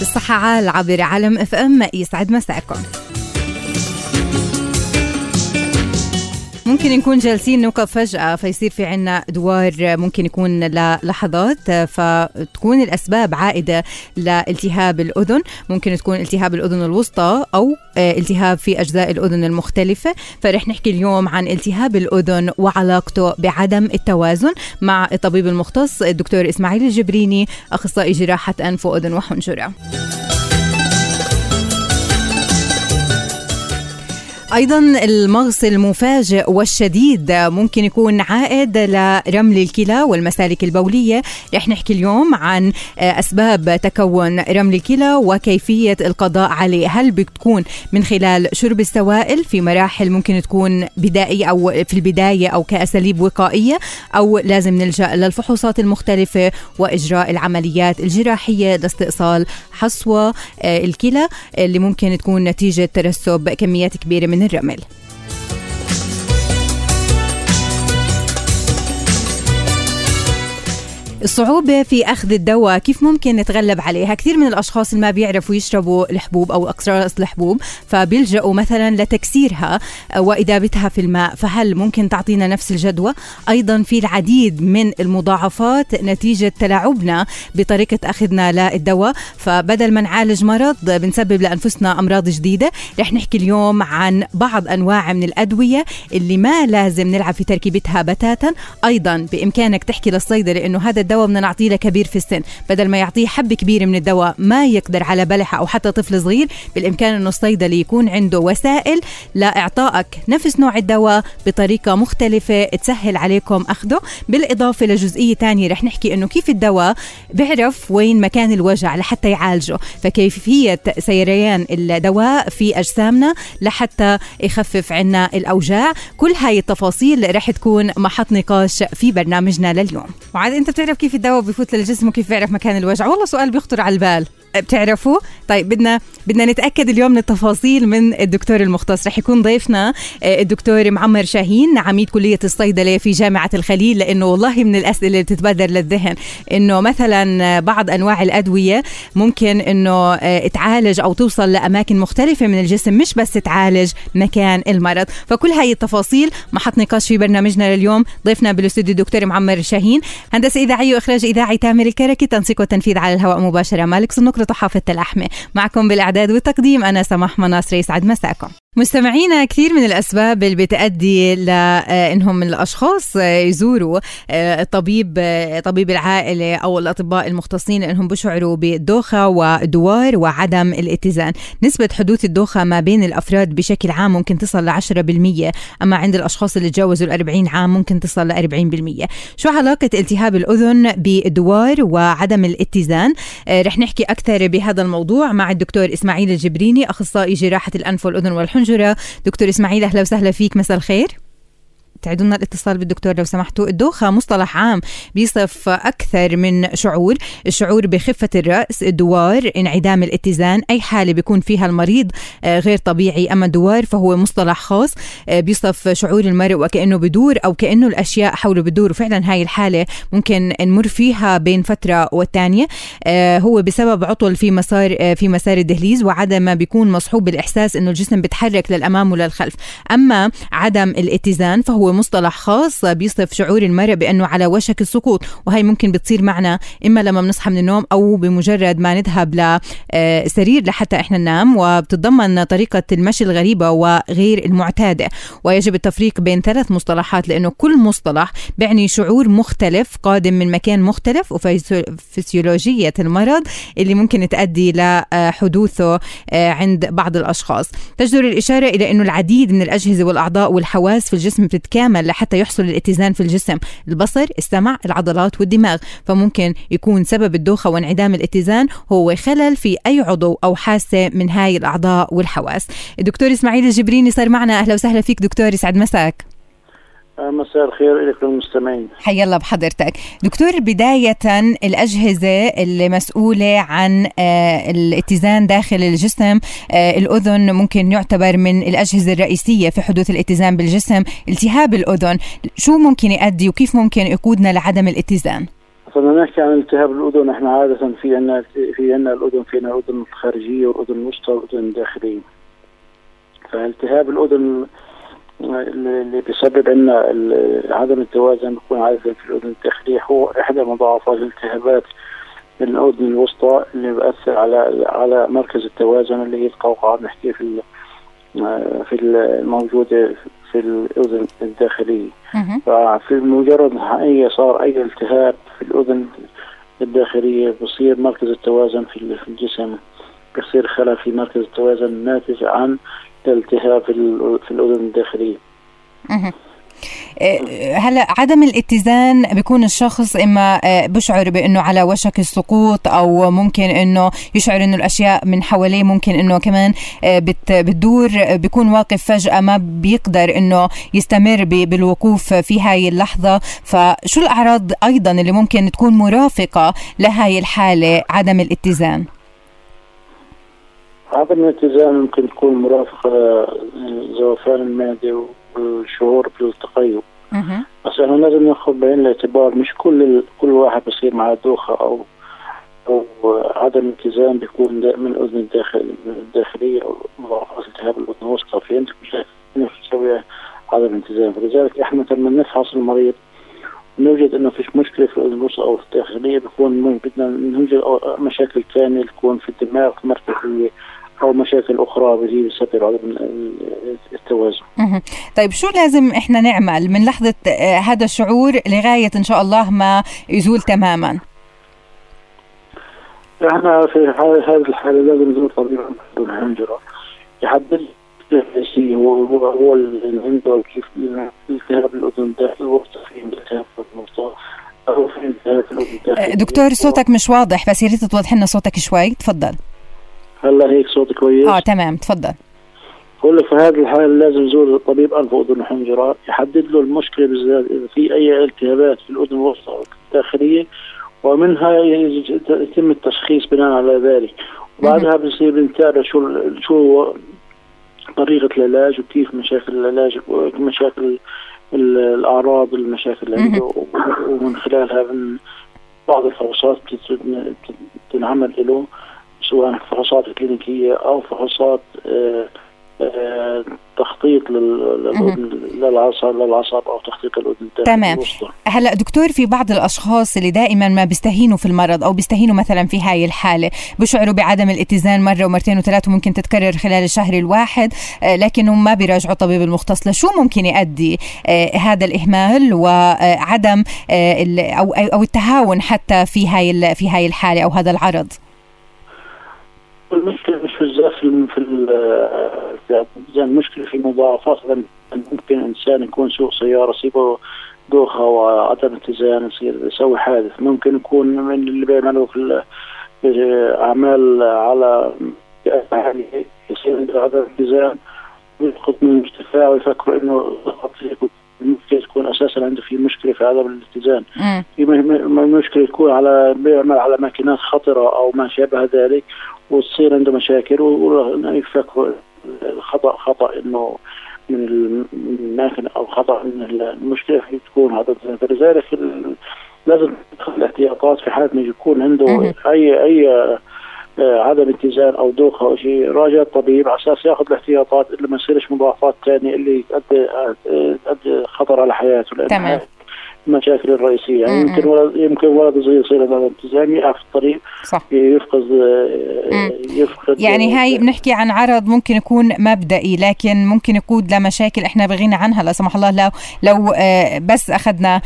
الصحة عال عبر عالم اف ام يسعد مساكم ممكن نكون جالسين نوقف فجأة فيصير في عنا دوار ممكن يكون للحظات فتكون الأسباب عائدة لالتهاب الأذن. ممكن تكون التهاب الأذن الوسطى أو آه، التهاب في أجزاء الأذن المختلفة. فرح نحكي اليوم عن التهاب الأذن وعلاقته بعدم التوازن مع الطبيب المختص الدكتور إسماعيل الجبريني أخصائي جراحة أنف وأذن وحنجرة. أيضا المغص المفاجئ والشديد ممكن يكون عائد لرمل الكلى والمسالك البولية. رح نحكي اليوم عن أسباب تكون رمل الكلى وكيفية القضاء عليه. هل بتكون من خلال شرب السوائل في مراحل ممكن تكون بدائية أو في البداية أو كأساليب وقائية أو لازم نلجأ للفحوصات المختلفة وإجراء العمليات الجراحية لاستئصال حصوة الكلى اللي ممكن تكون نتيجة ترسب كميات كبيرة من rømmel. الصعوبة في أخذ الدواء كيف ممكن نتغلب عليها؟ كثير من الأشخاص اللي ما بيعرفوا يشربوا الحبوب أو أقراص الحبوب فبيلجأوا مثلا لتكسيرها وإذابتها في الماء. فهل ممكن تعطينا نفس الجدوى؟ أيضا في العديد من المضاعفات نتيجة تلاعبنا بطريقة أخذنا للدواء. فبدل ما نعالج مرض بنسبب لأنفسنا أمراض جديدة. رح نحكي اليوم عن بعض أنواع من الأدوية اللي ما لازم نلعب في تركيبتها بتاتا. أيضا بإمكانك تحكي للصيدلي أنه هذا الدواء بدنا نعطيه لكبير في السن. بدل ما يعطيه حبة كبيرة من الدواء ما يقدر على بلحة أو حتى طفل صغير بالإمكان أنه الصيدلي يكون عنده وسائل لإعطائك نفس نوع الدواء بطريقة مختلفة تسهل عليكم أخذه بالإضافة لجزئية تانية رح نحكي أنه كيف الدواء بيعرف وين مكان الوجع لحتى يعالجه. فكيفية سيريان الدواء في أجسامنا لحتى يخفف عنا الأوجاع. كل هاي التفاصيل رح تكون محط نقاش في برنامجنا لليوم. وعاد أنت بتعرف كيف الدواء بفوت للجسم وكيف بيعرف مكان الوجع؟ والله سؤال بيخطر على البال. بتعرفوا طيب بدنا بدنا نتأكد اليوم من التفاصيل من الدكتور المختص. رح يكون ضيفنا آه، الدكتور معمر شاهين عميد كلية الصيدلة في جامعة الخليل لأنه والله من الأسئلة اللي بتتبادر للذهن إنه مثلا بعض أنواع الأدوية ممكن إنه آه، تعالج أو توصل لأماكن مختلفة من الجسم مش بس تعالج مكان المرض. فكل هاي التفاصيل محط نقاش في برنامجنا لليوم. ضيفنا بالاستوديو الدكتور معمر شاهين هندسة إذاعية وإخراج إذاعي تامر الكركي تنسيق وتنفيذ على الهواء مباشرة مالك صنوك حافظة اللحمة معكم بالإعداد والتقديم أنا سماح مناصر يسعد مساكم مستمعينا كثير من الأسباب اللي بتؤدي لانهم الأشخاص يزوروا الطبيب طبيب العائلة أو الأطباء المختصين لأنهم بشعروا بالدوخة ودوار وعدم الاتزان، نسبة حدوث الدوخة ما بين الأفراد بشكل عام ممكن تصل ل 10% أما عند الأشخاص اللي تجاوزوا ال 40 عام ممكن تصل ل 40%. شو علاقة التهاب الأذن بالدوار وعدم الاتزان؟ رح نحكي أكثر بهذا الموضوع مع الدكتور إسماعيل الجبريني أخصائي جراحة الأنف والأذن والحنجرة. الحنجره دكتور إسماعيل أهلا وسهلا فيك. مساء الخير. تعيدوا الاتصال بالدكتور لو سمحتوا. الدوخة مصطلح عام بيصف أكثر من شعور الشعور بخفة الرأس الدوار انعدام الاتزان أي حالة بيكون فيها المريض آه، غير طبيعي. أما الدوار فهو مصطلح خاص آه، بيصف شعور المرء وكأنه بدور أو كأنه الأشياء حوله بدور. وفعلا هاي الحالة ممكن نمر فيها بين فترة والتانية. آه، هو بسبب عطل في مسار في مسار الدهليز وعدم ما بيكون مصحوب بالإحساس أنه الجسم بيتحرك للأمام وللخلف. أما عدم الاتزان فهو مصطلح خاص بيصف شعور المرء بأنه على وشك السقوط وهي ممكن بتصير معنا إما لما بنصحى من النوم أو بمجرد ما نذهب لسرير لحتى إحنا ننام وبتتضمن طريقة المشي الغريبة وغير المعتادة. ويجب التفريق بين ثلاث مصطلحات لأنه كل مصطلح بيعني شعور مختلف قادم من مكان مختلف وفسيولوجيه المرض اللي ممكن تؤدي لحدوثه آه، عند بعض الأشخاص. تجدر الإشارة إلى أنه العديد من الأجهزة والأعضاء والحواس في الجسم بتتكامل كامل لحتى يحصل الاتزان في الجسم البصر السمع العضلات والدماغ. فممكن يكون سبب الدوخة وانعدام الاتزان هو خلل في أي عضو أو حاسة من هاي الأعضاء والحواس. الدكتور إسماعيل الجبريني صار معنا. أهلا وسهلا فيك دكتور يسعد مساك. مساء الخير لكم المستمعين. حيا الله بحضرتك. دكتور بداية الأجهزة اللي مسؤولة عن آه، الاتزان داخل الجسم آه، الأذن ممكن يعتبر من الأجهزة الرئيسية في حدوث الاتزان بالجسم التهاب الأذن. شو ممكن يؤدي وكيف ممكن يقودنا لعدم الاتزان؟ فلما نحكي عن التهاب الأذن. إحنا عادة في عندنا في عندنا الأذن في عندنا الأذن الخارجيه والأذن الوسطى والأذن الداخليه فالتهاب الأذن اللي بيسبب عندنا عدم التوازن بيكون عادة في الأذن الداخلية هو إحدى مضاعفات الالتهابات الأذن الوسطى اللي بأثر على على مركز التوازن اللي هي القوقعة بنحكي في في الموجودة في الأذن الداخلية. ففي مجرد أي صار أي التهاب في الأذن الداخلية بصير مركز التوازن في الجسم بصير خلل في مركز التوازن الناتج عن التهاب في الأذن الداخلية. أه، هلا عدم الاتزان بيكون الشخص إما أه، بشعر بإنه على وشك السقوط أو ممكن إنه يشعر إنه الأشياء من حواليه ممكن إنه كمان بتدور بيكون واقف فجأة ما بيقدر إنه يستمر بالوقوف في هاي اللحظة. فشو الأعراض أيضا اللي ممكن تكون مرافقة لهاي الحالة عدم الاتزان؟ عدم الاتزان ممكن تكون مرافقة لزوفان المعدة والشعور بالتقيؤ. بس إحنا لازم ناخذ بعين الاعتبار مش كل كل واحد بصير معه دوخة أو أو عدم اتزان بيكون من الأذن الداخل الداخلية أو مضاعفات التهاب الأذن الوسطى في عندك مشاكل عدم اتزان فلذلك إحنا لما نفحص المريض نوجد إنه فيش مشكلة في الوسطى أو في الداخليه بيكون بدنا نوجد مشاكل ثانية تكون في الدماغ مركزيه أو مشاكل أخرى بتجي بسبب عدم التوازن. طيب شو لازم إحنا نعمل من لحظة آه، هذا الشعور لغاية إن شاء الله ما يزول تماما؟ إحنا في هذه الحالة لازم نزور طبيب الحنجره يحدد الشيء هو هو هو اللي عنده كيف التهاب الاذن داخل الوسطى في التهاب الوسطى أو في التهاب الاذن دكتور صوتك مش واضح بس يا ريت توضح لنا صوتك شوي. تفضل. هلا هيك صوتي كويس؟ آه تمام تفضل. بقول لك في هذه الحالة لازم يزور طبيب أنف وأذن وحنجرة يحدد له المشكلة بالذات إذا في أي التهابات في الأذن الوسطى الداخلية ومنها يتم التشخيص بناء على ذلك. وبعدها بصير بنتابع شو شو طريقة العلاج وكيف مشاكل العلاج مشاكل الأعراض المشاكل اللي ومن خلالها من بعض الفحوصات بتنعمل له سواء فحوصات كلينيكية أو فحوصات آه، آه، تخطيط للعصب للعصب أو تخطيط الاذن تمام. هلا دكتور في بعض الأشخاص اللي دائما ما بيستهينوا في المرض أو بيستهينوا مثلا في هاي الحالة بيشعروا بعدم الاتزان مرة ومرتين وثلاث وممكن تتكرر خلال الشهر الواحد آه، لكنهم ما بيراجعوا الطبيب المختص. لشو ممكن يؤدي هذا الإهمال وعدم أو أو التهاون حتى في هاي في هاي الحالة أو هذا العرض؟ المشكلة مش في الزاف في المشكلة في مضاعفات ممكن إنسان يكون سوق سيارة يصيبه دوخة وعدم اتزان يصير يسوي حادث. ممكن يكون من اللي بيعملوا في اعمال على يصير عنده عدم اتزان يسقط من الارتفاع ويفكروا إنه ممكن تكون أساسا عنده في مشكلة في عدم الاتزان. في مشكلة تكون على بيعمل على ماكينات خطرة أو ما شابه ذلك وتصير عنده مشاكل ويفكروا الخطا خطا إنه من الماكينة أو خطأ من المشكلة تكون هذا. فلذلك لازم تاخذ الاحتياطات في حالة ما يكون عنده اي أي آه، عدم اتزان أو دوخه أو شيء. راجع الطبيب على أساس ياخذ الاحتياطات اللي ما يصيرش مضاعفات ثانية اللي تؤدي تؤدي خطر على حياته. تمام. المشاكل الرئيسية. يعني يمكن ولد يمكن ولد صغير يصير هذا الالتزام يقع في الطريق صح. يفقد يفقد يعني هاي بنحكي عن عرض ممكن يكون مبدئي لكن ممكن يقود لمشاكل إحنا بغينا عنها لا سمح الله. لو لو بس أخذنا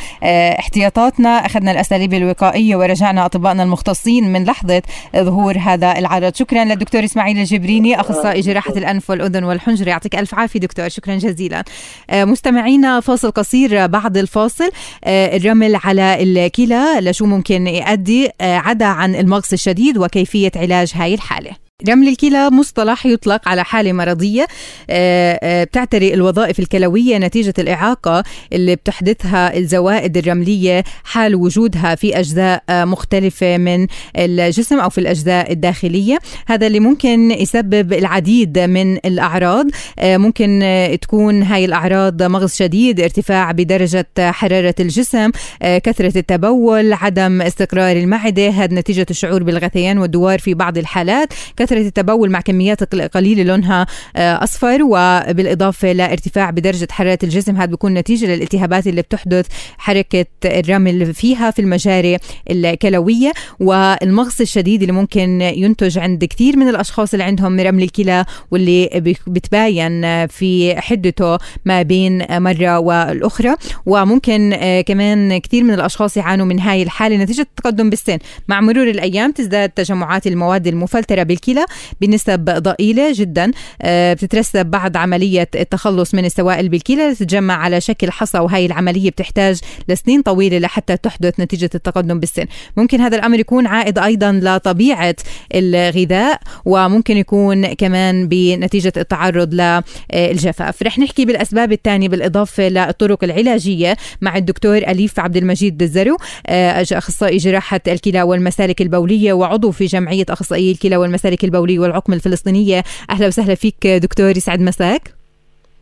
احتياطاتنا أخذنا الأساليب الوقائية ورجعنا أطبائنا المختصين من لحظة ظهور هذا العرض. شكرا للدكتور إسماعيل الجبريني أخصائي جراحة الأنف والأذن والحنجرة. يعطيك ألف عافية دكتور شكرا جزيلا. مستمعينا فاصل قصير بعد الفاصل. آه، الرمل على الكلى لشو ممكن يؤدي آه، عدا عن المغص الشديد وكيفية علاج هاي الحالة. رمل الكلى مصطلح يطلق على حالة مرضية آه، آه، بتعتري الوظائف الكلوية نتيجة الإعاقة اللي بتحدثها الزوائد الرملية حال وجودها في أجزاء آه، مختلفة من الجسم أو في الأجزاء الداخلية. هذا اللي ممكن يسبب العديد من الأعراض. ممكن تكون هاي الأعراض مغص شديد ارتفاع بدرجة حرارة الجسم كثرة التبول عدم استقرار المعدة هذا نتيجة الشعور بالغثيان والدوار في بعض الحالات. كثرة التبول مع كميات قليلة لونها آه، أصفر وبالإضافة لارتفاع بدرجة حرارة الجسم. هذا بيكون نتيجة للالتهابات اللي بتحدث حركة الرمل فيها في المجاري الكلوية. والمغص الشديد اللي ممكن ينتج عند كثير من الأشخاص اللي عندهم رمل الكلى واللي بتباين في حدته ما بين مرة والأخرى. وممكن آه، كمان كثير من الأشخاص يعانوا من هاي الحالة. نتيجة التقدم بالسن. مع مرور الأيام تزداد تجمعات المواد المفلترة بالكلى الكلى بنسب ضئيلة جدا. آه، بتترسب بعد عملية التخلص من السوائل بالكلى. تتجمع على شكل حصى وهي العملية بتحتاج لسنين طويلة لحتى تحدث نتيجة التقدم بالسن. ممكن هذا الأمر يكون عائد أيضا لطبيعة الغذاء وممكن يكون كمان بنتيجة التعرض للجفاف. رح نحكي بالأسباب الثانية بالإضافة للطرق العلاجية مع الدكتور أليف عبد المجيد الزرو آه، أخصائي جراحة الكلى والمسالك البولية وعضو في جمعية أخصائي الكلى والمسالك البولية والعقم الفلسطينية. أهلا وسهلا فيك دكتور يسعد مساك.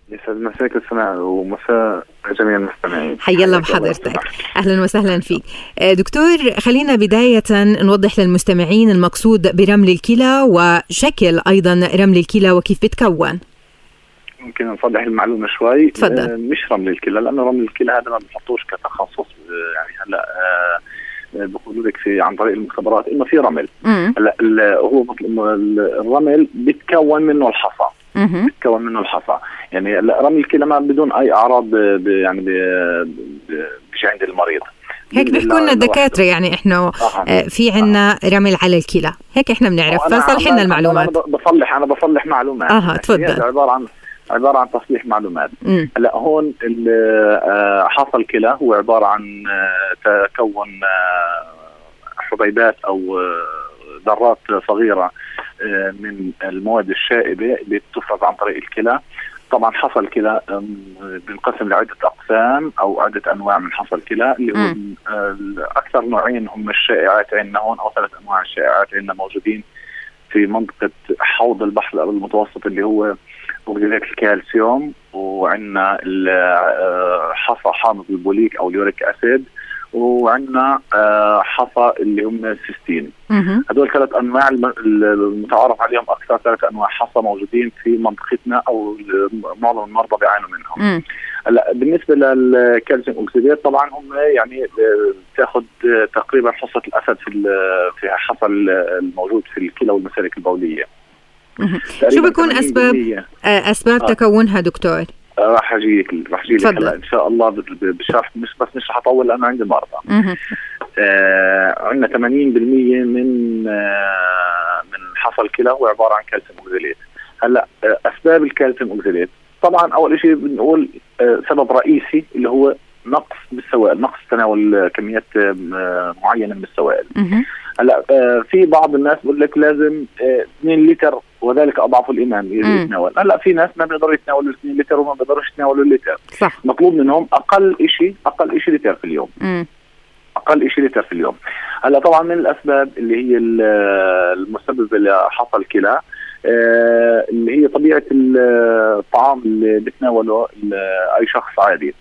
يسعد مساك السماع ومساء جميع المستمعين. حيا الله بحضرتك. أهلا وسهلا فيك. آه، دكتور خلينا بداية نوضح للمستمعين المقصود برمل الكلى وشكل أيضا رمل الكلى وكيف بتكون. ممكن نصلح المعلومة شوي. تفضل. آه، مش رمل الكلى لأنه رمل الكلى هذا ما بنحطوش كتخصص آه، يعني هلا بقولوا لك في عن طريق المختبرات إنه في رمل. هلا هو الرمل بيتكون منه الحصى. بيتكون منه الحصى. يعني رمل الكلى بدون أي أعراض يعني بيجي عند المريض. هيك بيحكوا لنا الدكاتره يعني إحنا آه في عندنا آه. رمل على الكلى. هيك إحنا بنعرف. فصلح لنا المعلومات. أنا بصلح أنا بصلح معلومات. أها تفضل. عبارة عن عبارة عن تصليح معلومات. هلا هون آه، حصل كلى هو عبارة عن آه، تكون آه، حبيبات أو ذرات صغيرة من المواد الشائبة اللي بتفرز عن طريق الكلى طبعا حصل كلى بينقسم لعدة أقسام أو عدة أنواع من حصل كلى اللي هو أكثر نوعين هم الشائعات عندنا هون أو ثلاث أنواع الشائعات عندنا موجودين في منطقة حوض البحر المتوسط اللي هو وكذلك الكالسيوم وعندنا آه، حصى حامض البوليك أو ال uric acid وعندنا آه، حصى اللي هم السيستين. هذول ثلاث أنواع المتعارف عليهم أكثر ثلاث أنواع. حصى موجودين في منطقتنا أو معظم المرضى بيعانوا منهم. هلا بالنسبة لل calcium oxalate طبعا هم يعني تاخذ تقريبا حصة الأسد في في حصى الموجود في الكلى والمسالك البولية. شو بيكون اسباب آه، أسباب آه. تكونها دكتور؟ آه، راح اجيك راح أجي لك هلا. إن شاء الله بالشرح مش بس مش رح أطول لأنه عندي مرضى. آه عندنا 80% من آه من حصى الكلى هو عبارة عن calcium oxalate هلا آه أسباب ال calcium oxalate طبعا أول شيء بنقول آه سبب رئيسي اللي هو نقص بالسوائل نقص تناول كميات آه معينة من السوائل. هلا آه في بعض الناس بقول لك لازم 2 لتر وذلك أضعف الإيمان يتناول. هلا في ناس ما بيقدروا يتناولوا 2 لتر وما بيقدروش يتناولوا اللتر. صح. مطلوب منهم أقل شيء أقل شيء لتر في اليوم. مم. أقل شيء لتر في اليوم. هلا طبعا من الأسباب اللي هي المسببه لحصل كلى آه اللي هي طبيعة الطعام اللي بتناوله أي شخص عادي. آه،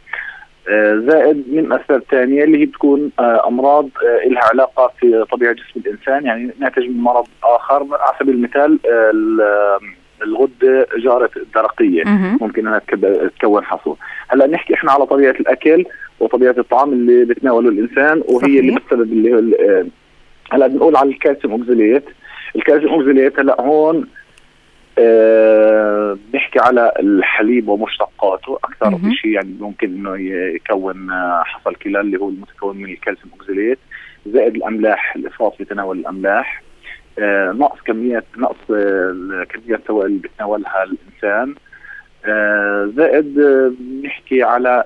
زائد من اسباب ثانية اللي هي بتكون آه، أمراض آه، لها علاقة في طبيعة جسم الإنسان. يعني ناتج من مرض آخر على سبيل المثال الغدة جارة الدرقية. ممكن انها تكون حصوه هلأ نحكي إحنا على طبيعة الأكل وطبيعة الطعام اللي بتناوله الإنسان وهي صحيح. اللي بتسبب اللي هلأ بنقول على ال calcium oxalate ال calcium oxalate هلأ هون أه بنحكي على الحليب ومشتقاته. أكثر شيء يعني ممكن إنه يكون حصى الكلى اللي هو المتكون من ال calcium oxalate زائد الأملاح الافراط في تناول الأملاح. آه نقص كميات نقص آه كميات السوائل اللي بيتناولها الإنسان. آه زائد بنحكي على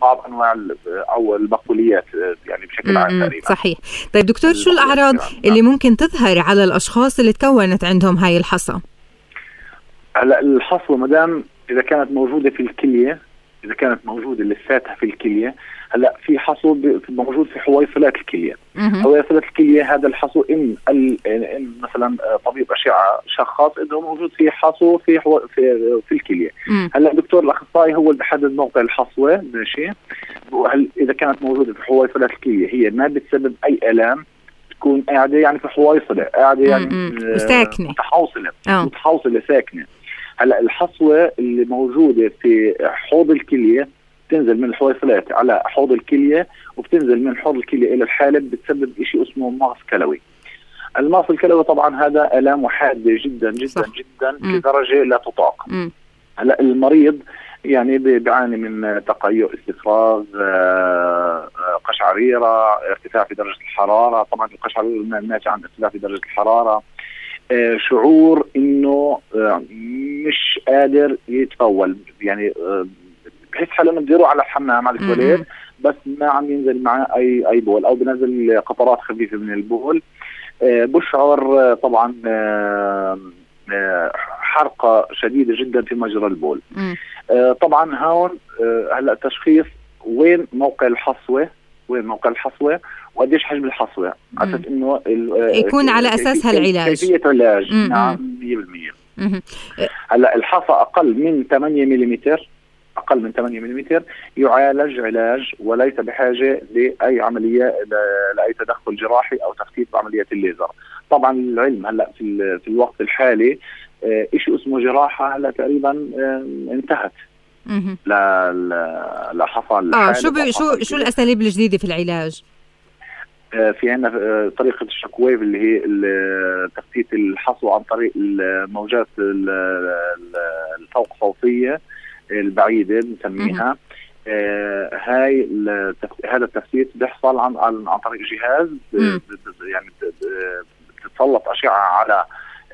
بعض أنواع أو البقوليات يعني بشكل عام تقريبا. صحيح. طيب دكتور شو الأعراض اللي ممكن تظهر على الأشخاص اللي تكونت عندهم هاي الحصى هلا الحصوة مدام إذا كانت موجودة في الكلية إذا كانت موجودة لساتها في الكلية هلا في حصو موجود في حويصلات الكلية. حويصلات الكلية هذا الحصو إن ان مثلا طبيب أشعة شخص إنه موجود في حصو في حو... في, في الكلية. هلا الدكتور الأخصائي هو اللي بحدد موقع الحصوة ماشي. هل إذا كانت موجودة في حويصلات الكلية هي ما بتسبب أي آلام تكون قاعدة يعني في حويصله قاعدة يعني ساكنه متحوصله متحوصله ساكنة. هلا الحصوة اللي موجودة في حوض الكلية بتنزل من الحويصلات على حوض الكلية وبتنزل من حوض الكلية إلى الحالب بتسبب شيء اسمه مغص كلوي. المغص الكلوي طبعا هذا آلام حاده جدا جدا صح. جدا لدرجه لا تطاق. هلا المريض يعني بيعاني من تقيؤ استفراغ آه، آه، قشعريرة ارتفاع في درجة الحرارة. طبعا القشعريرة ناتجه عن ارتفاع في درجة الحرارة. آه، شعور إنه مش قادر يتفول. يعني بحس حاله انه بده على الحمام على التواليت بس ما عم ينزل معاه اي أي بول أو بنزل قطرات خفيفة من البول. آه، بشعر طبعا آه، آه، حرقة شديدة جدا في مجرى البول. طبعا هون هلأ تشخيص وين موقع الحصوة وين موقع الحصوة وقديش حجم الحصوة. على أساس إنه يكون على اساسها العلاج. كيفيه علاج نعم 100% هلأ الحصى أقل من 8 ملم أقل من 8 ملم يعالج علاج وليس بحاجة لأي عملية لأي تدخل جراحي أو تخفيف بعمليات الليزر. طبعا العلم هلأ في في الوقت الحالي آه، شيء اسمه جراحة هلأ تقريبا آه، انتهت. لا لا حصل آه شو شو شو الأساليب الجديدة في العلاج؟ آه، في عندنا طريقة الشوك ويف اللي هي تخفيف الحصو عن طريق الموجات الفوق صوتية البعيدة بنسميها آه هاي هذا التفتيت بيحصل عن عن طريق جهاز يعني بتتسلط أشعة على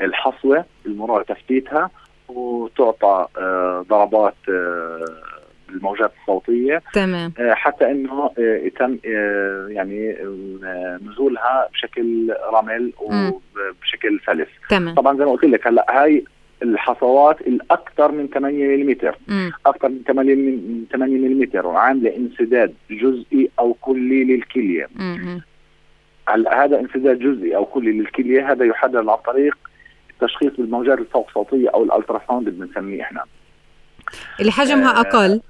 الحصوة المراد تفتيتها وتعطى آه ضربات آه بالموجات الصوتية. تمام. آه حتى إنه آه يتم آه يعني نزولها بشكل رمل وبشكل سلس. تمام. طبعا زي ما قلت لك هلأ هاي الحصوات الأكثر من 8 ملم أكثر من 8 من 8 ملم وعامله انسداد جزئي أو كلي للكلية. هلا هذا انسداد جزئي أو كلي للكلية؟ هذا يحدد عن طريق التشخيص بالموجات الفوق صوتيه أو الالتراساوند اللي بنسميه إحنا. اللي حجمها آه. أقل؟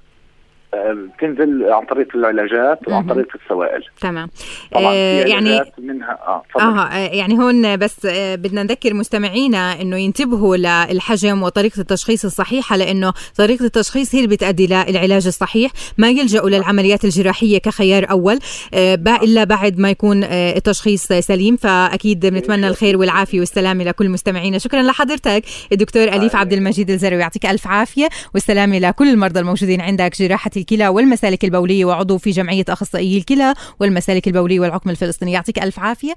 بتنزل عن طريق العلاجات وعن طريق السوائل. تمام. طبعا آه يعني منها آه, آه يعني هون بس آه بدنا نذكر مستمعينا إنه ينتبهوا للحجم وطريقة التشخيص الصحيحة لأنه طريقة التشخيص هي اللي بتؤدي للعلاج الصحيح. ما يلجأوا للعمليات الجراحية كخيار أول آه إلا بعد ما يكون التشخيص سليم. فأكيد بنتمنى الخير والعافية والسلامة لكل مستمعينا. شكرا لحضرتك. الدكتور أليف عبد المجيد الزروي يعطيك ألف عافية والسلامة لكل المرضى الموجودين عندك. جراحة الكلى والمسالك البولية وعضو في جمعية أخصائيي الكلى والمسالك البولية والعقم الفلسطيني. يعطيك ألف عافية.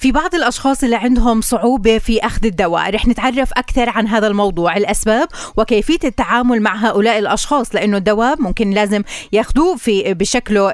في بعض الأشخاص اللي عندهم صعوبة في أخذ الدواء رح نتعرف أكثر عن هذا الموضوع. الأسباب وكيفية التعامل مع هؤلاء الأشخاص لأنه الدواء ممكن لازم ياخذوه في بشكله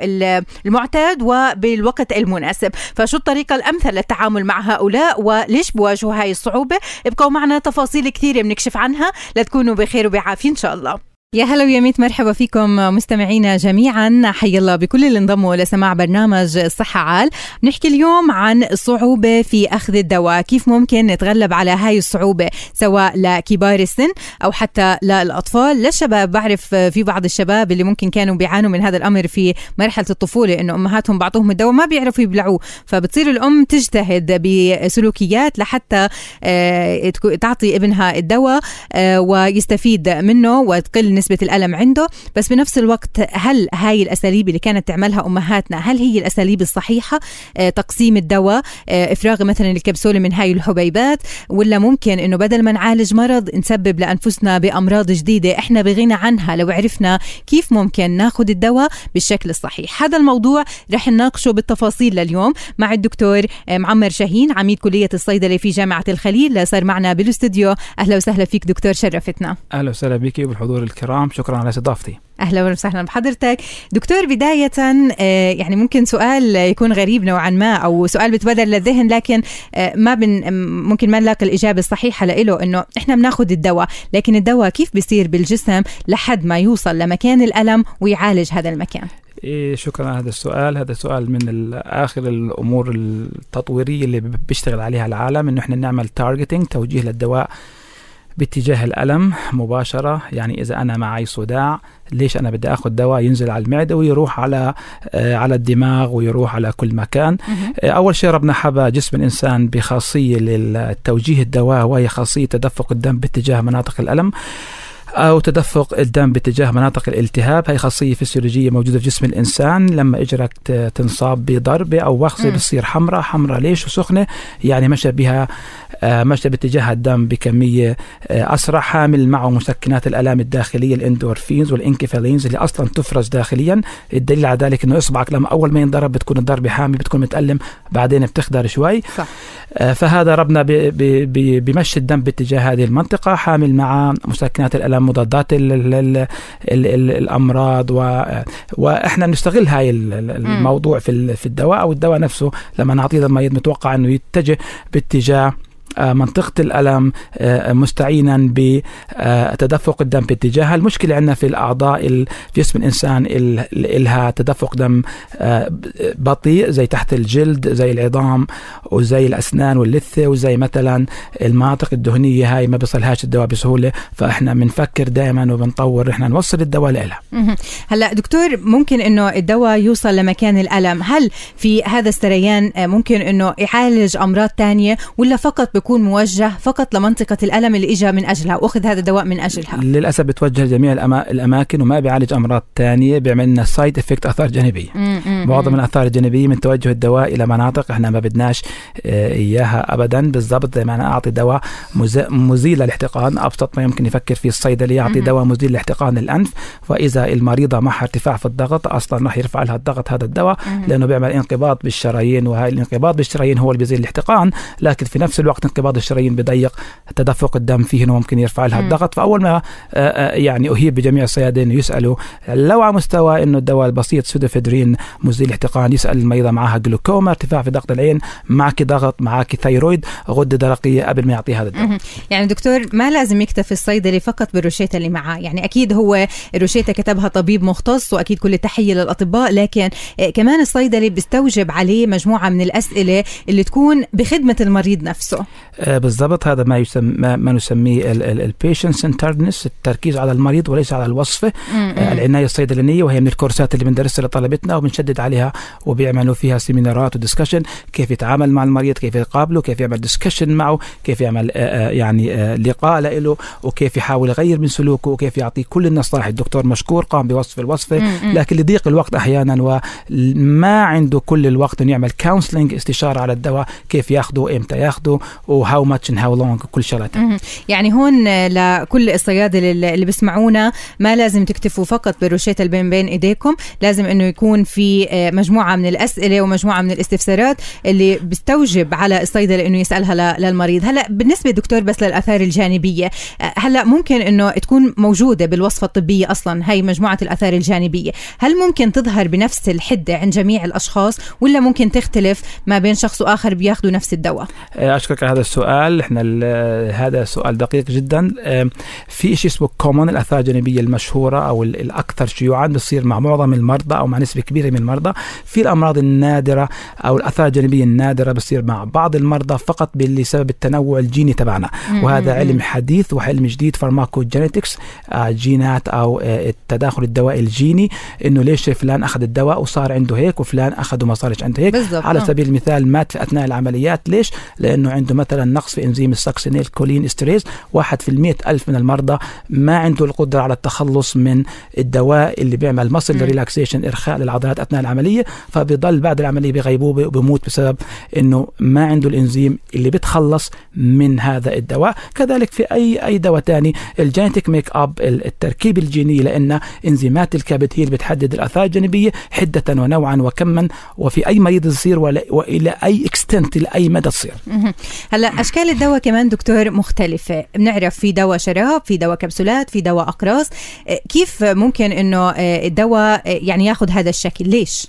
المعتاد وبالوقت المناسب. فشو الطريقة الأمثل للتعامل مع هؤلاء وليش بواجهوا هاي الصعوبة؟ ابقوا معنا تفاصيل كثيرة بنكشف عنها. لتكونوا بخير وبعافية إن شاء الله. يا هلا ويا ميت مرحبا فيكم مستمعينا جميعا. حي الله بكل اللي انضموا لسماع برنامج الصحة عال. نحكي اليوم عن الصعوبة في أخذ الدواء. كيف ممكن نتغلب على هاي الصعوبة؟ سواء لكبار السن أو حتى للأطفال. للشباب بعرف في بعض الشباب اللي ممكن كانوا بيعانوا من هذا الأمر في مرحلة الطفولة إنه أمهاتهم بعطوهم الدواء ما بيعرفوا يبلعوه. فبتصير الأم تجتهد بسلوكيات لحتى آه، تعطي ابنها الدواء آه، ويستفيد منه وتقل نسبة الألم عنده بس بنفس الوقت هل هاي الأساليب اللي كانت تعملها أمهاتنا هل هي الأساليب الصحيحة؟ آه، تقسيم الدواء آه، إفراغ مثلا الكبسولة من هاي الحبيبات ولا ممكن إنه بدل ما نعالج مرض نسبب لأنفسنا بأمراض جديدة إحنا بغنى عنها لو عرفنا كيف ممكن ناخذ الدواء بالشكل الصحيح. هذا الموضوع رح نناقشه بالتفاصيل لليوم مع الدكتور آه، معمر شاهين عميد كلية الصيدلة في جامعة الخليل. صار معنا بالأستوديو. أهلا وسهلا فيك دكتور شرفتنا. أهلا وسهلا بك وبالحضور الكرام. الكرام شكرا على استضافتي. أهلا وسهلا بحضرتك. دكتور بداية آه، يعني ممكن سؤال يكون غريب نوعا ما أو سؤال بتبادر للذهن لكن آه، ما بن ممكن ما نلاقي الإجابة الصحيحة له إنه إحنا بناخذ الدواء لكن الدواء كيف بيصير بالجسم لحد ما يوصل لمكان الألم ويعالج هذا المكان؟ إيه شكرا على هذا السؤال. هذا سؤال من آخر الأمور التطويرية اللي بيشتغل عليها العالم إنه إحنا نعمل تارجتنج توجيه للدواء باتجاه الألم مباشرة. يعني إذا أنا معي صداع ليش أنا بدي أخذ دواء ينزل على المعدة ويروح على آه على الدماغ ويروح على كل مكان؟ آه أول شيء ربنا حبى جسم الإنسان بخاصية للتوجيه الدواء وهي خاصية تدفق الدم باتجاه مناطق الألم. أو تدفق الدم باتجاه مناطق الالتهاب. هي خاصية فسيولوجية موجودة في جسم الإنسان. لما إجرك تنصاب بضربة أو وخزة بتصير حمراء. حمراء ليش؟ وسخنة. يعني مشى بها آه، مشى باتجاه الدم بكمية آه، أسرع. حامل معه مسكنات الآلام الداخلية الإندورفينز والإنكفالينز اللي أصلا تفرز داخليا. الدليل على ذلك أنه إصبعك لما أول ما ينضرب بتكون الضربة حامي بتكون متألم بعدين بتخدر شوي. صح. آه، فهذا ربنا بمشي الدم باتجاه هذه المنطقة. حامل مع مسكنات الآلام مضادات الأمراض وإحنا بنستغل هاي الموضوع في في الدواء أو الدواء نفسه لما نعطيه المريض متوقع أنه يتجه باتجاه منطقة الألم آه، مستعينا بتدفق الدم باتجاهها المشكلة عندنا في الأعضاء في جسم الإنسان إلها تدفق دم آه، بطيء زي تحت الجلد زي العظام وزي الأسنان واللثة وزي مثلا المناطق الدهنية هاي ما بيصلهاش الدواء بسهولة فإحنا بنفكر دائما وبنطور إحنا نوصل الدواء لها هلا دكتور ممكن إنه الدواء يوصل لمكان الألم هل في هذا السريان ممكن إنه يعالج أمراض تانية ولا فقط بيكون موجه فقط لمنطقة الألم اللي إجا من أجلها وأخذ هذا الدواء من أجلها. للأسف بتوجه لجميع الأماكن وما بيعالج أمراض ثانية بيعمل لنا side effect آثار جانبية. معظم الآثار الجانبية من توجه الدواء إلى مناطق إحنا ما بدناش آه، إياها أبدا. بالضبط زي ما أنا أعطي دواء مزيل للاحتقان أبسط ما يمكن يفكر فيه الصيدلي يعطي دواء مزيل لاحتقان الأنف. وإذا المريضة معها ارتفاع في الضغط أصلا راح يرفع لها الضغط هذا الدواء لأنه بيعمل انقباض بالشرايين. وهي الانقباض بالشرايين هو اللي بيزيل الاحتقان لكن في نفس الوقت انقباض الشرايين بضيق تدفق الدم فيه إنه ممكن يرفع لها الضغط. فأول ما آه، آه، يعني أهيب بجميع الصيادله انه يسألوا لو على مستوى إنه الدواء البسيط سودوفيدرين مزيل احتقان يسأل المريضة معها جلوكوما ارتفاع في ضغط العين معك ضغط معك thyroid غدة درقية قبل ما يعطي هذا الدواء. يعني دكتور ما لازم يكتفي الصيدلي فقط بالروشيته اللي معاه؟ يعني أكيد هو الروشيته كتبها طبيب مختص وأكيد كل التحية للأطباء لكن آه، كمان الصيدلي بيستوجب عليه مجموعة من الأسئلة اللي تكون بخدمة المريض نفسه. بالضبط هذا ما يسمى ما نسميه ال patient centeredness التركيز على المريض وليس على الوصفه آه، العناية الصيدلانية وهي من الكورسات اللي بندرسها لطلبتنا وبنشدد عليها وبيعملوا فيها سيمينارات و discussion كيف يتعامل مع المريض كيف يقابله كيف يعمل discussion معه كيف يعمل آه، آه، يعني لقاء له وكيف يحاول يغير من سلوكه وكيف يعطيه كل النصائح. الدكتور مشكور قام بوصف الوصفه لكن لضيق الوقت أحيانا وما عنده كل الوقت إنه يعمل counseling استشارة على الدواء كيف ياخده إمتى ياخده و how much and how long كل شغلات. يعني هون لكل الصيادله اللي بيسمعونا ما لازم تكتفوا فقط بالروشيتا اللي بين بين إيديكم. لازم إنه يكون في آه، مجموعة من الأسئلة ومجموعة من الاستفسارات اللي بيستوجب على الصيدلة إنه يسألها للمريض. هلأ بالنسبة دكتور بس للآثار الجانبية آه، هلأ ممكن إنه تكون موجودة بالوصفة الطبية أصلا هي مجموعة الآثار الجانبية. هل ممكن تظهر بنفس الحدة عند جميع الأشخاص ولا ممكن تختلف ما بين شخص وآخر بياخذوا نفس الدواء؟ آه، أشكرك على هذا هذا السؤال إحنا هذا سؤال دقيق جدا في شيء اسمه common الأثار الجانبية المشهورة أو الأكثر شيوعا بتصير مع معظم المرضى أو مع نسبة كبيرة من المرضى في الأمراض النادرة أو الأثار الجانبية النادرة بتصير مع بعض المرضى فقط بسبب التنوع الجيني تبعنا وهذا علم حديث وعلم جديد pharmacogenetics آه، جينات أو آه، التداخل الدوائي الجيني إنه ليش فلان أخذ الدواء وصار عنده هيك وفلان اخذه وما صارش عنده هيك بالزبط. على آه. سبيل المثال مات في أثناء العمليات ليش؟ لأنه عنده مثلا نقص في إنزيم ال succinylcholine esterase واحد في المئة ألف من المرضى ما عنده القدرة على التخلص من الدواء اللي بيعمل muscle relaxation إرخاء للعضلات أثناء العملية فبيضل بعد العملية بغيبوبة وبموت بسبب أنه ما عنده الإنزيم اللي بتخلص من هذا الدواء. كذلك في أي أي دواء ثاني ال genetic makeup التركيب الجيني لأن إنزيمات الكبد هي اللي بتحدد الآثار الجانبية حدة ونوعا وكما وفي أي مريض تصير وإلى أي اكستنت لأي مدى تصير. هلا أشكال الدواء كمان دكتور مختلفة بنعرف في دواء شراب في دواء كبسولات في دواء أقراص. كيف ممكن أنه الدواء يعني ياخذ هذا الشكل؟ ليش؟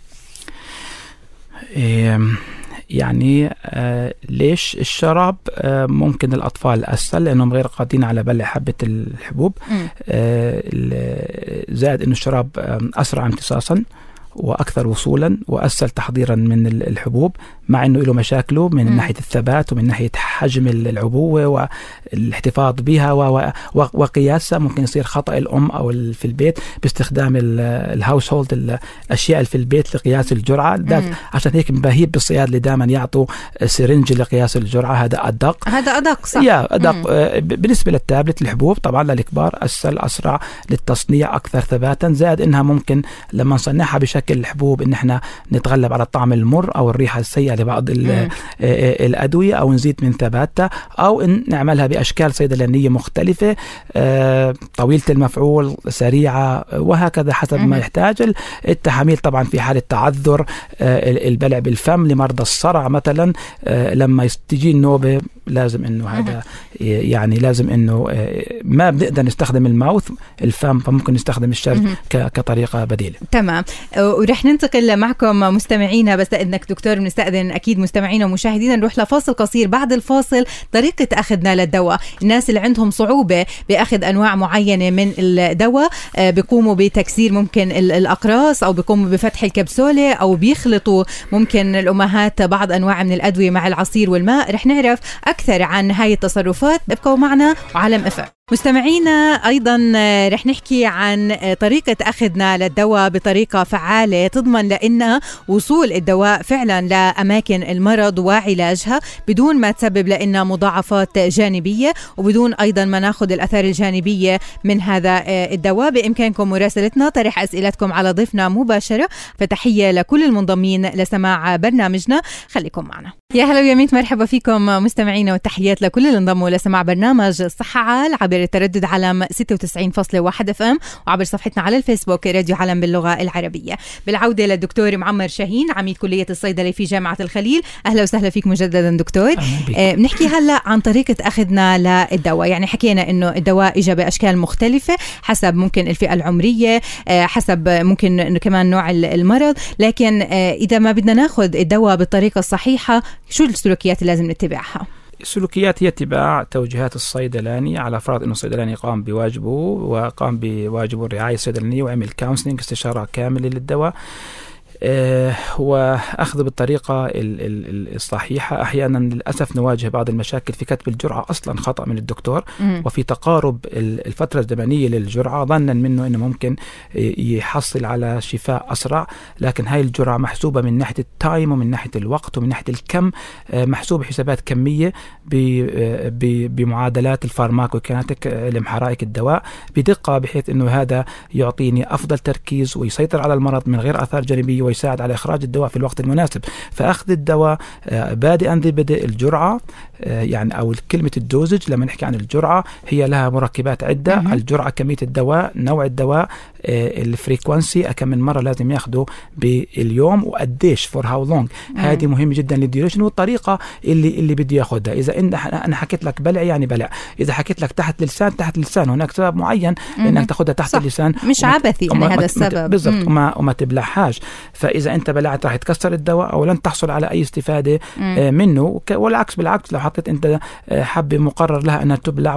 يعني آه ليش الشراب آه ممكن الأطفال أسهل؟ لأنهم غير قادرين على بلع حبة الحبوب. آه زائد أنه الشراب أسرع امتصاصا. وأكثر وصولا وأسهل تحضيرا من الحبوب مع إنه له مشاكله من م. ناحية الثبات ومن ناحية حجم العبوة والاحتفاظ بها وقياسها. ممكن يصير خطأ الأم أو في البيت باستخدام الهاوس هولد الأشياء اللي في البيت لقياس الجرعة. عشان هيك بهيب بالصيادله دائما يعطوا سرنج لقياس الجرعة. هذا أدق. هذا أدق صح. يا أدق. مم. آه، بالنسبة للتابلت الحبوب طبعا للكبار أسهل أسرع للتصنيع أكثر ثباتا. زائد إنها ممكن لما نصنعها بشكل الحبوب إن إحنا نتغلب على الطعم المر أو الريحة السيئة لبعض آه، آه، الأدوية أو نزيد من ثباتها أو إن نعملها بأشكال صيدلانيه مختلفة آه، طويلة المفعول سريعة وهكذا حسب ما يحتاج. التحاميل طبعا في حالة تعذر البلع بالفم لمرضى الصرع مثلا لما تجي النوبة لازم إنه هذا يعني لازم إنه ما بنقدر نستخدم الماوث الفم فممكن نستخدم الشرج كطريقة بديلة. تمام. ورح ننتقل معكم مستمعينا بس إنك دكتور بنستأذن أكيد مستمعينا ومشاهدينا نروح لفاصل قصير. بعد الفاصل طريقة أخذنا للدواء. الناس اللي عندهم صعوبة بأخذ أنواع معينة من الدواء آه، بيقوموا بتكسير ممكن الأقراص أو بيقوموا بفتح الكبسولة أو بيخلطوا ممكن الأمهات بعض أنواع من الأدوية مع العصير والماء. رح نعرف أكثر عن هاي التصرفات. ابقوا معنا وعالم افهم مستمعينا أيضا آه، رح نحكي عن آه، طريقة أخذنا للدواء بطريقة فعالة تضمن لنا وصول الدواء فعلا لأماكن المرض وعلاجها بدون ما تسبب لنا مضاعفات جانبية وبدون أيضا ما ناخذ الأثار الجانبية من هذا آه، الدواء. بإمكانكم مراسلتنا طرح أسئلتكم على ضيفنا مباشرة. فتحية لكل المنضمين لسماع برنامجنا. خليكم معنا. يا هلا ويا مرحبا فيكم مستمعينا والتحيات لكل اللي انضموا لسماع برنامج الصحة عال عبر التردد علم 96.1 FM وعبر صفحتنا على الفيسبوك راديو علم باللغة العربية. بالعودة للدكتور معمر شاهين عميد كلية الصيدلة في جامعة الخليل. أهلا وسهلا فيك مجددا دكتور. آه بنحكي هلا عن طريقة أخذنا للدواء. يعني حكينا إنه الدواء إجا بأشكال مختلفة حسب ممكن الفئة العمرية آه حسب ممكن كمان نوع المرض. لكن آه إذا ما بدنا ناخذ الدواء بالطريقة الصحيحة شو السلوكيات اللي لازم نتبعها؟ السلوكيات هي اتباع توجيهات الصيدلاني على فرض إنه الصيدلاني قام بواجبه وقام بواجبه الرعاية الصيدلانيه وعمل كونسلنج استشارة كاملة للدواء. آه، واخذه بالطريقة الصحيحة. أحيانا للأسف نواجه بعض المشاكل في كتب الجرعة أصلا خطأ من الدكتور. مم. وفي تقارب الفترة الزمنية للجرعة ظنا منه إنه ممكن يحصل على شفاء أسرع. لكن هاي الجرعة محسوبة من ناحية ال time ومن ناحية الوقت ومن ناحية الكم. آه، محسوبه حسابات كمية آه، بمعادلات ال pharmacokinetic لحرائك الدواء بدقة بحيث إنه هذا يعطيني أفضل تركيز ويسيطر على المرض من غير آثار جانبية ويساعد على إخراج الدواء في الوقت المناسب. فأخذ الدواء آه، بادئا ببدء الجرعة آه، يعني أو كلمة ال dosage لما نحكي عن الجرعة هي لها مركبات عدة. الجرعة كمية الدواء نوع الدواء ال frequency كم من مرة لازم ياخده باليوم وقديش for how long هذه مهمة جدا لل duration والطريقة اللي اللي بده ياخذها إذا انت أنا حكيت لك بلع يعني بلع. إذا حكيت لك تحت اللسان تحت اللسان هناك سبب معين إنك تاخذها تحت صح. اللسان مش عبثي يعني هذا السبب. بالضبط. وما وما تبلعهاش. فإذا أنت بلعت راح يتكسر الدواء أو لن تحصل على أي استفادة مم. آه، منه. والعكس بالعكس لو حطيت أنت آه، حبة مقرر لها إنها تبلع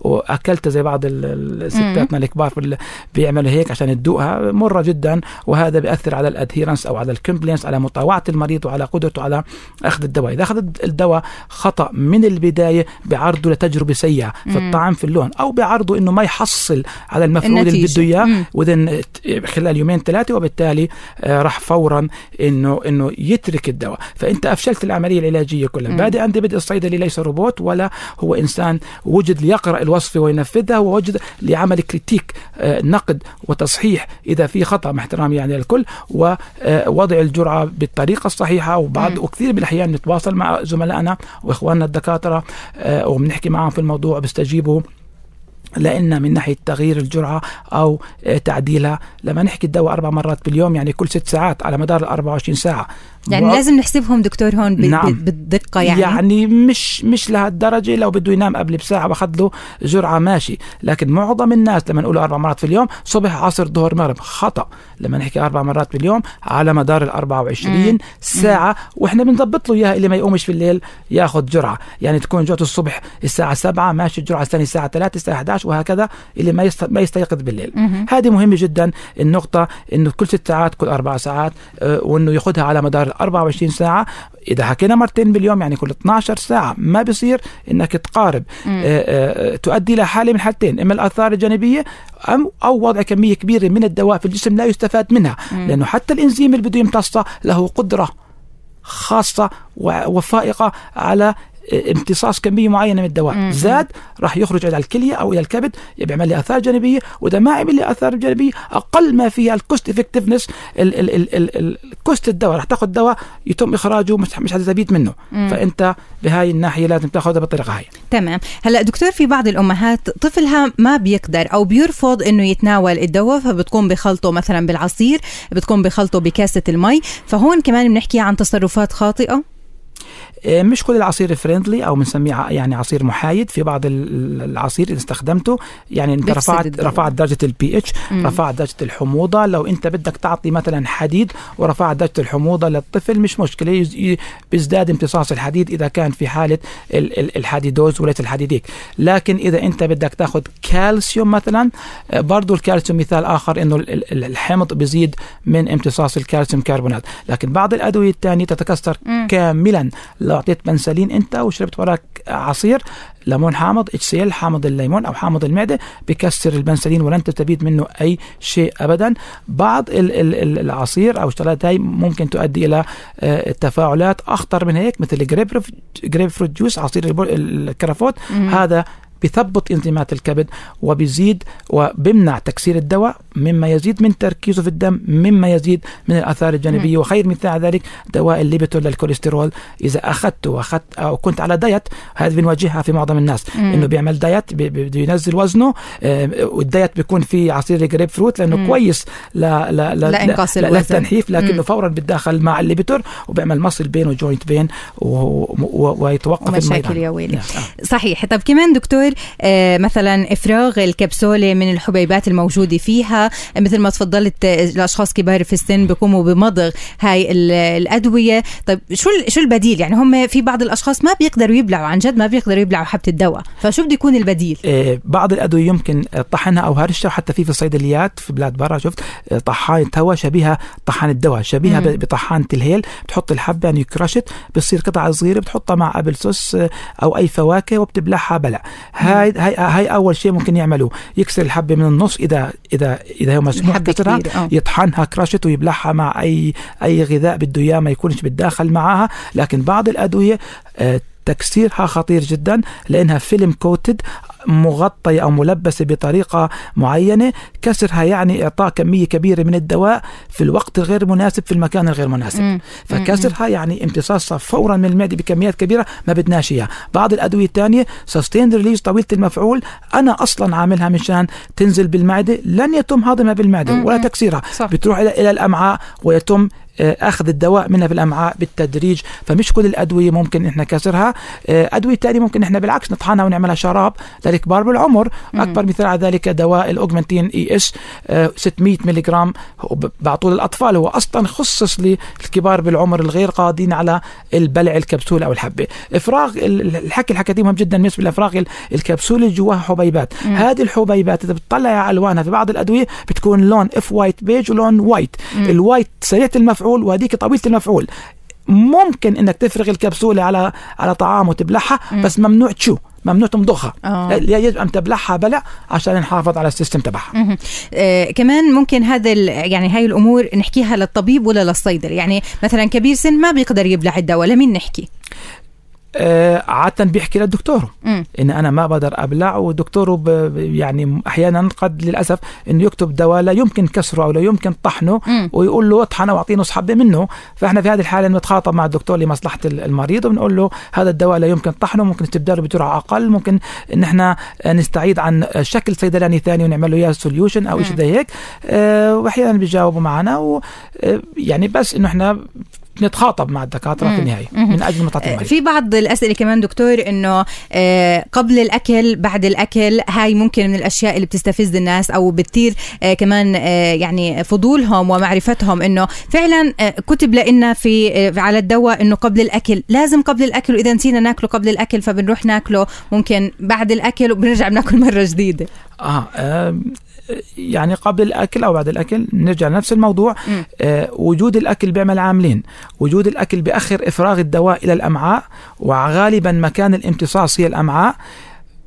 واكلتها زي بعض الستاتنا الكبار بيعملوا هيك عشان تدوقها مرة جدا وهذا بيأثر على ال adherence أو على ال compliance على مطاوعة المريض وعلى قدرته على أخذ الدواء. إذا اخذ الدواء خطأ من البداية بعرضه لتجربة سيئة في الطعم في اللون أو بعرضه إنه ما يحصل على المفعول اللي بده إياه within خلال يومين ثلاثة وبالتالي آه، راح فورا إنه إنه يترك الدواء. فأنت أفشلت العملية العلاجية كلها. بادئ عند بدء الصيدلي ليس روبوت ولا هو إنسان وجد ليقرأ الوصفه وينفذها ووجد لعمل كريتيك آه، نقد وتصحيح إذا في خطأ مع احترامي يعني الكل ووضع الجرعة بالطريقة الصحيحة وبعض وكثير من الأحيان نتواصل مع زملائنا وإخواننا الدكاترة آه، وبنحكي معهم في الموضوع بيستجيبوا لأن من ناحية تغيير الجرعة أو تعديلها. لما نحكي الدواء أربع مرات باليوم يعني كل ست ساعات على مدار ال 24 ساعة. يعني و... لازم نحسبهم دكتور هون نعم. بالدقة يعني؟ يعني مش مش لهالدرجة لو بده ينام قبل بساعة وأخذ له جرعة ماشي. لكن معظم الناس لما نقول أربع مرات في اليوم صبح عصر ظهر مغرب خطأ. لما نحكي أربع مرات باليوم على مدار ال 24 مم. ساعة وإحنا بنضبط له إياها اللي ما يقومش في الليل ياخذ جرعة. يعني تكون جرعته الصبح الساعة 7 ماشي الجرعة الثانية الساعة 3 الساعة 11 وهكذا اللي ما ما يستيقظ بالليل. هذه مهمة جدا النقطة إنه كل ست ساعات كل أربع ساعات آه، وإنه ياخذها على مدار 24 ساعة. إذا حكينا مرتين باليوم يعني كل 12 ساعة ما بصير إنك تقارب. آآ آآ آه، آه، تؤدي إلى حالة من حالتين إما الأثار الجانبية أم أو وضع كمية كبيرة من الدواء في الجسم لا يستفاد منها. مم. لأنه حتى الإنزيم اللي بده يمتصه له قدرة خاصة وفائقة على امتصاص كمية معينة من الدواء. زاد راح يخرج إلى الكلية أو إلى الكبد بيعمل لي آثار جانبية واذا ما عمل لي آثار جانبية. أقل ما فيها ال cost effectiveness ال cost الدواء راح تاخذ دواء يتم إخراجه مش مش حتستفيد منه. مم. فأنت بهاي الناحية لازم تاخذها بالطريقة هاي. تمام. هلأ دكتور في بعض الأمهات طفلها ما بيقدر أو بيرفض إنه يتناول الدواء فبتكون بخلطه مثلا بالعصير بتكون بخلطه بكاسة المي. فهون كمان بنحكي عن تصرفات خاطئة. مش كل العصير friendly أو بنسميه يعني عصير محايد. في بعض العصير اذا استخدمته يعني أنت رفعت رفعت درجة البي اتش رفعت درجة الحموضة. لو أنت بدك تعطي مثلا حديد ورفعت درجة الحموضة للطفل مش مشكلة. بيزداد امتصاص الحديد إذا كان في حالة الحديدوز وليس الحديديك لكن إذا أنت بدك تاخذ كالسيوم مثلا آه، برضه الكالسيوم مثال آخر إنه الحمض بيزيد من امتصاص الكالسيوم كربونات. لكن بعض الأدوية الثانية تتكسر كاملا. لو أعطيت بنسلين أنت وشربت وراك عصير ليمون حامض إتش سي إل حامض الليمون أو حامض المعدة بكسر البنسلين ولن تستفيد منه أي شيء ابدا. بعض ال ال العصير أو الشغلات هاي ممكن تؤدي إلى آه، تفاعلات أخطر من هيك مثل grapefruit juice عصير الجريب فروت هذا بثبط انزيمات الكبد وبيزيد وبمنع تكسير الدواء مما يزيد من تركيزه في الدم مما يزيد من الآثار الجانبية م. وخير مثال ذلك دواء الليبيتور للكوليسترول إذا اخذته وأخذت أو كنت على diet هذه بنواجهها في معظم الناس م. إنه بيعمل دايت بده ينزل وزنه آه، وال diet بيكون فيه عصير جريب فروت لأنه م. كويس لا لا لا, لا, لا للتنحيف لكنه فورا بيتداخل مع الليبيتور وبيعمل muscle pain و joint pain ويتوقف مشاكل يا ويلي نعم. صحيح طب كمان دكتور دكتور آه، مثلا إفراغ الكبسولة من الحبيبات الموجودة فيها. مثل ما تفضلت آه، الأشخاص كبار في السن بيقوموا بمضغ هاي الأدوية. طيب شو شو البديل؟ يعني هم في بعض الأشخاص ما بيقدروا يبلعوا عن جد ما بيقدروا يبلعوا حبة الدواء. فشو بده يكون البديل؟ آه، بعض الأدوية يمكن طحنها أو هرشها حتى في في الصيدليات في بلاد برا شفت؟ طحانة دواء شبيهة طحان الدواء شبيهة بطحانه الهيل. بتحط الحبة يعني crushed بتصير قطع صغيرة بتحطها مع apple sauce أو أي فواكه وبتبلعها بلع هاي هاي هاي أول شيء ممكن يعملوه يكسر الحبة من النص إذا إذا إذا هو مسموح كسرها آه. يطحنها كراشت ويبلعها مع أي أي غذاء بده إياه ما يكونش بتداخل معها لكن بعض الأدوية آه، تكسيرها خطير جدا لأنها فيلم كوتد مغطية أو ملبسة بطريقة معينة. كسرها يعني إعطاء كمية كبيرة من الدواء في الوقت الغير مناسب في المكان الغير مناسب. فكسرها يعني امتصاصها فورا من المعدة بكميات كبيرة ما بدناش إياها. بعض الأدوية الثانية sustained release طويلة المفعول. أنا أصلا عاملها مشان تنزل بالمعدة لن يتم هضمها بالمعدة ولا تكسيرها. صح. بتروح إلى الأمعاء ويتم أخذ الدواء منها في الأمعاء بالتدريج فمش كل الأدوية ممكن إحنا كسرها آه، أدوية ثانية ممكن إحنا بالعكس نطحنها ونعملها شراب للكبار بالعمر. أكبر مثال على ذلك دواء الاوجمنتين إي إس 600 ملي جرام بعطوه للاطفال هو أصلا خصص للكبار بالعمر الغير قادرين على البلع الكبسوله أو الحبة. إفراغ الحكي اللي حكيتيه مهم جدا بالنسبة لإفراغ الكبسوله اللي جواها حبيبات. مم. هذه الحبيبات إذا بتطلع على ألوانها في بعض الأدوية بتكون لون off white بيج ولون white ال white سريعة المفعول المفعول وهذيك طويلة المفعول. ممكن إنك تفرغ الكبسولة على على طعام وتبلعها بس ممنوع chew ممنوع تمضغها آه. يجب أن تبلعها بلع عشان نحافظ على ال system تبعها. آه كمان ممكن هذا يعني هاي الأمور نحكيها للطبيب ولا للصيدلي يعني مثلا كبير سن ما بيقدر يبلع الدواء لمين نحكي؟ آه عادة بيحكي للدكتور م. إن أنا ما بقدر أبلع ودكتوره يعني أحيانا قد للأسف إنه يكتب دواء لا يمكن كسره أو لا يمكن طحنه م. ويقول له اطحنه واعطيه نص حبة منه فإحنا في هذه الحالة نتخاطب مع الدكتور لمصلحة المريض وبنقول له هذا الدواء لا يمكن طحنه ممكن استبداله بجرعه أقل ممكن إن إحنا نستعيد عن شكل صيدلاني ثاني ونعمل له إياه سوليوشن أو شيء زي هيك أه وأحيانا بيجاوبوا معنا ويعني بس إنه إحنا نتخاطب مع الدكاترة في النهاية من أجل متعه المريض في بعض الأسئلة كمان دكتور إنه آه، قبل الأكل بعد الأكل هاي ممكن من الأشياء اللي بتستفز الناس أو بتثير آه، كمان آه، يعني فضولهم ومعرفتهم إنه فعلا كتب لنا في على الدواء إنه قبل الأكل لازم قبل الأكل وإذا نسينا ناكله قبل الأكل فبنروح ناكله ممكن بعد الأكل وبنرجع بناكل مرة جديدة. آه يعني قبل الأكل أو بعد الأكل نرجع لنفس الموضوع. آه وجود الأكل بيعمل عاملين. وجود الأكل بأخر إفراغ الدواء إلى الأمعاء وغالبا مكان الامتصاص هي الأمعاء.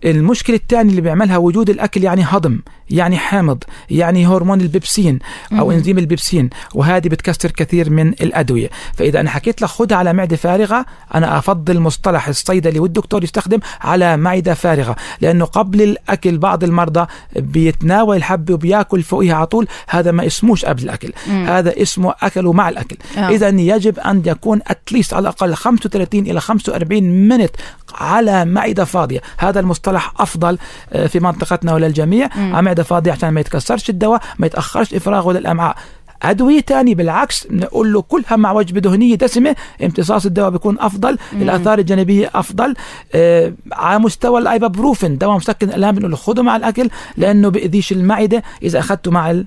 المشكلة الثانية اللي بيعملها وجود الأكل يعني هضم يعني حامض يعني هرمون البيبسين أو إنزيم البيبسين وهذه بتكسر كثير من الأدوية. فإذا أنا حكيت لك خدها على معدة فارغة أنا أفضل مصطلح الصيدلي والدكتور يستخدم على معدة فارغة لأنه قبل الأكل بعض المرضى بيتناول الحبة وبياكل فوقها على طول هذا ما اسموش قبل الأكل. مم. هذا اسمه أكل مع الأكل. آه. إذا يجب أن يكون أتليست على الأقل 35 إلى 45 منت على معدة فاضية. هذا المصطلح أفضل آه، في منطقتنا وللجميع معدة فاضية عشان ما يتكسرش الدواء ما يتأخرش إفراغه للأمعاء. أدوية تاني بالعكس نقول له كلها مع وجبة دهنية دسمة امتصاص الدواء بيكون أفضل مم. الآثار الجانبية أفضل. آه على مستوى الأيبابروفين دواء مسكن الآلام بنقول له خده مع الأكل لأنه بيأذيش المعدة إذا أخذته مع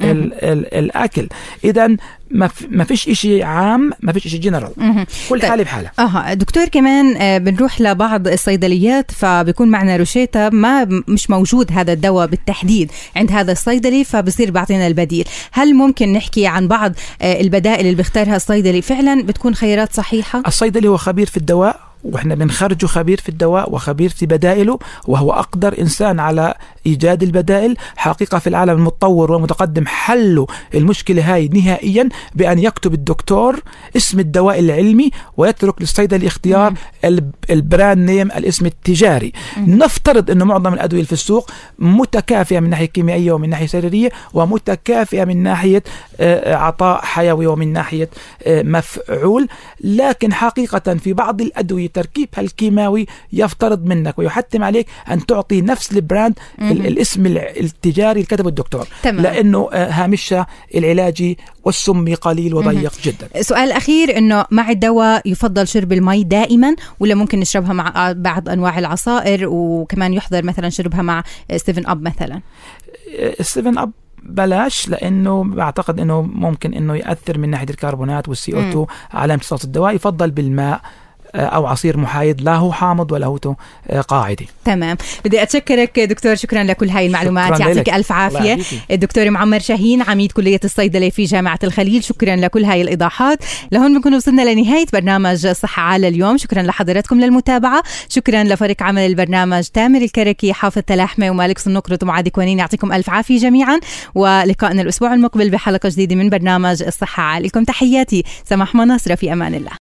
ال ال ال الأكل. اذا ما فيش شيء عام ما فيش شيء جنرال كل حالة بحالها أها. دكتور كمان آه، بنروح لبعض الصيدليات فبيكون معنا روشيتا ما مش موجود هذا الدواء بالتحديد عند هذا الصيدلي فبصير بيعطينا البديل. هل ممكن نحكي عن بعض آه، البدائل اللي بيختارها الصيدلي؟ فعلا بتكون خيارات صحيحة؟ الصيدلي هو خبير في الدواء وإحنا بنخرجه خبير في الدواء وخبير في بدائله وهو أقدر إنسان على إيجاد البدائل. حقيقة في العالم المتطور والمتقدم حلوا المشكلة هاي نهائيا بأن يكتب الدكتور اسم الدواء العلمي ويترك للصيدلي اختيار ال brand name الاسم التجاري. نفترض إنه معظم الأدوية في السوق متكافئة من ناحية كيميائية ومن ناحية سريرية ومتكافئة من ناحية آه، عطاء حيوي ومن ناحية آه، مفعول. لكن حقيقة في بعض الأدوية تركيبها الكيماوي يفترض منك ويحتم عليك أن تعطي نفس البراند الاسم التجاري اللي كتبه الدكتور. تمام. لأنه آه، هامشها العلاجي والسمي قليل وضيق جدا. سؤال أخير إنه مع الدواء يفضل شرب المي دائما ولا ممكن نشربها مع بعض أنواع العصائر وكمان يحضر مثلا شربها مع 7 Up مثلا؟ 7 Up بلاش لأنه بعتقد إنه ممكن إنه يأثر من ناحية الكربونات وال CO 2 على امتصاص الدواء. يفضل بالماء. أو عصير محايد لا هو حامض ولا هو آه، قاعدي تمام. بدي أتشكرك دكتور شكرا لكل هاي المعلومات. يعطيك ألف عافية. الدكتور معمر شاهين عميد كلية الصيدلة في جامعة الخليل. شكرا لكل هاي الإيضاحات. لهون بنكون وصلنا لنهاية برنامج صحة على اليوم. شكرا لحضراتكم للمتابعة. شكرا لفريق عمل البرنامج تامر الكركي حافظ تلاحمة ومالك صنقرة ومعادي كوانين. يعطيكم ألف عافية جميعا. ولقائنا الأسبوع المقبل بحلقة جديدة من برنامج الصحه عليكم. تحياتي. سماح مناصرة. في أمان الله.